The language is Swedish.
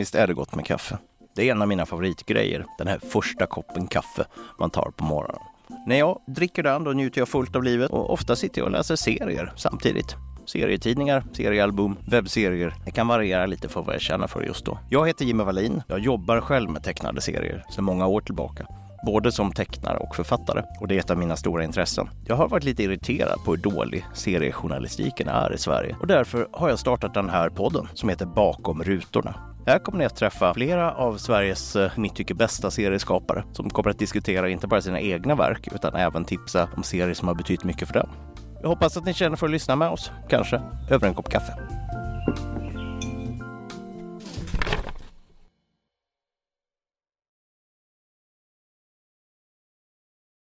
Visst är det gott med kaffe? Det är en av mina favoritgrejer, den här första koppen kaffe man tar på morgonen. När jag dricker den då njuter jag fullt av livet och ofta sitter jag och läser serier samtidigt. Serietidningar, seriealbum, webbserier. Det kan variera lite för vad jag känner för just då. Jag heter Jimmy Wallin. Jag jobbar själv med tecknade serier sedan många år tillbaka. Både som tecknare och författare. Och det är ett av mina stora intressen. Jag har varit lite irriterad på hur dålig seriejournalistiken är i Sverige. Och därför har jag startat den här podden som heter Bakom rutorna. Här kommer ni att träffa flera av Sveriges, i mitt tycke, bästa serieskapare som kommer att diskutera inte bara sina egna verk utan även tipsa om serier som har betytt mycket för dem. Jag hoppas att ni känner för att lyssna med oss, kanske över en kopp kaffe.